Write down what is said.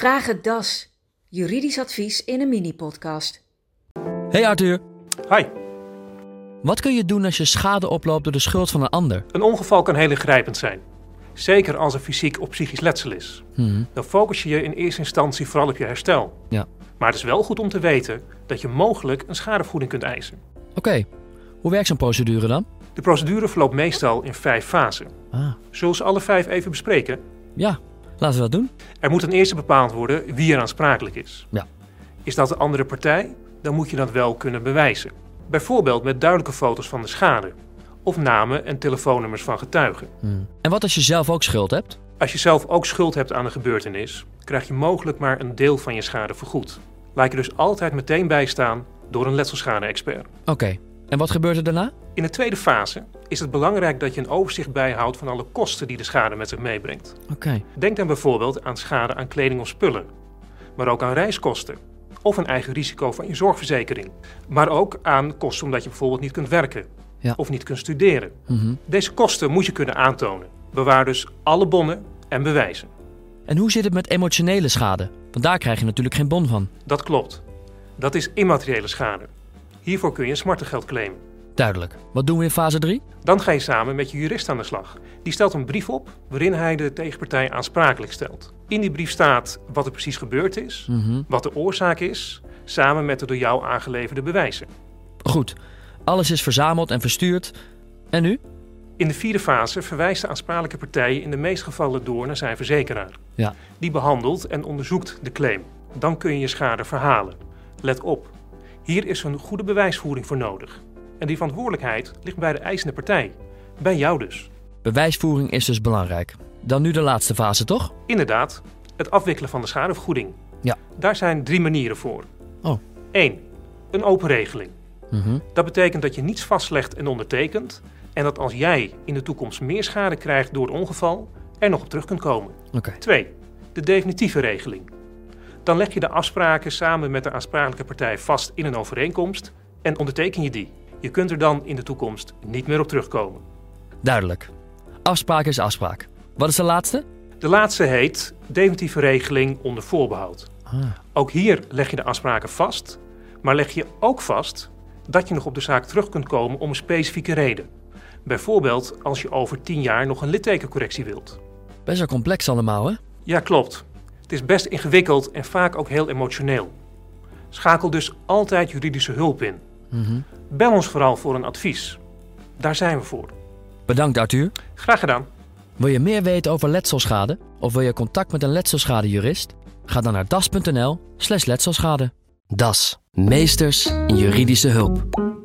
Vraag het DAS. Juridisch advies in een mini-podcast. Hey Arthur, Hi. wat kun je doen als je schade oploopt door de schuld van een ander? Een ongeval kan heel ingrijpend zijn. Zeker als er fysiek of psychisch letsel is. Mhm. Dan focus je je in eerste instantie vooral op je herstel. Ja. Maar het is wel goed om te weten dat je mogelijk een schadevergoeding kunt eisen. Oké, hoe werkt zo'n procedure dan? De procedure verloopt meestal in vijf fasen. Ah, Zullen we ze alle vijf even bespreken? ja, laten we dat doen. Er moet ten eerste bepaald worden wie er aansprakelijk is. Ja. Is dat de andere partij? Dan moet je dat wel kunnen bewijzen. Bijvoorbeeld met duidelijke foto's van de schade. Of namen en telefoonnummers van getuigen. Mhm. En wat als je zelf ook schuld hebt? Als je zelf ook schuld hebt aan een gebeurtenis, krijg je mogelijk maar een deel van je schade vergoed. Laat je dus altijd meteen bijstaan door een letselschade-expert. Oké, en wat gebeurt er daarna? In de tweede fase is het belangrijk dat je een overzicht bijhoudt van alle kosten die de schade met zich meebrengt. Oké, Denk dan bijvoorbeeld aan schade aan kleding of spullen, maar ook aan reiskosten of een eigen risico van je zorgverzekering. Maar ook aan kosten omdat je bijvoorbeeld niet kunt werken Ja. of niet kunt studeren. Mhm. Deze kosten moet je kunnen aantonen. Bewaar dus alle bonnen en bewijzen. En hoe zit het met emotionele schade? Want daar krijg je natuurlijk geen bon van. Dat klopt. Dat is immateriële schade. Hiervoor kun je een smartengeld claimen. Duidelijk. Wat doen we in fase 3? Dan ga je samen met je jurist aan de slag. Die stelt een brief op waarin hij de tegenpartij aansprakelijk stelt. In die brief staat wat er precies gebeurd is, Mhm. wat de oorzaak is, samen met de door jou aangeleverde bewijzen. Goed, alles is verzameld en verstuurd. En nu? In de vierde fase verwijst de aansprakelijke partij in de meeste gevallen door naar zijn verzekeraar. Ja. Die behandelt en onderzoekt de claim. Dan kun je je schade verhalen. Let op, hier is een goede bewijsvoering voor nodig. En die verantwoordelijkheid ligt bij de eisende partij. Bij jou dus. Bewijsvoering is dus belangrijk. Dan nu de laatste fase, toch? Inderdaad, het afwikkelen van de schadevergoeding. Ja. Daar zijn drie manieren voor. Oh. 1. Een open regeling. Mhm. Dat betekent dat je niets vastlegt en ondertekent. En dat als jij in de toekomst meer schade krijgt door het ongeval, er nog op terug kunt komen. Oké. 2. De definitieve regeling. Dan leg je de afspraken samen met de aansprakelijke partij vast in een overeenkomst en onderteken je die. Je kunt er dan in de toekomst niet meer op terugkomen. Duidelijk. Afspraak is afspraak. Wat is de laatste? De laatste heet definitieve regeling onder voorbehoud. Ah. Ook hier leg je de afspraken vast, maar leg je ook vast dat je nog op de zaak terug kunt komen om een specifieke reden. Bijvoorbeeld als je over 10 jaar nog een littekencorrectie wilt. Best wel complex allemaal, hè? Ja, klopt. Het is best ingewikkeld en vaak ook heel emotioneel. Schakel dus altijd juridische hulp in. Mhm. Bel ons vooral voor een advies. Daar zijn we voor. Bedankt, Arthur. Graag gedaan. Wil je meer weten over letselschade? Of wil je contact met een letselschadejurist? Ga dan naar das.nl slash letselschade. Das. Meesters in juridische hulp.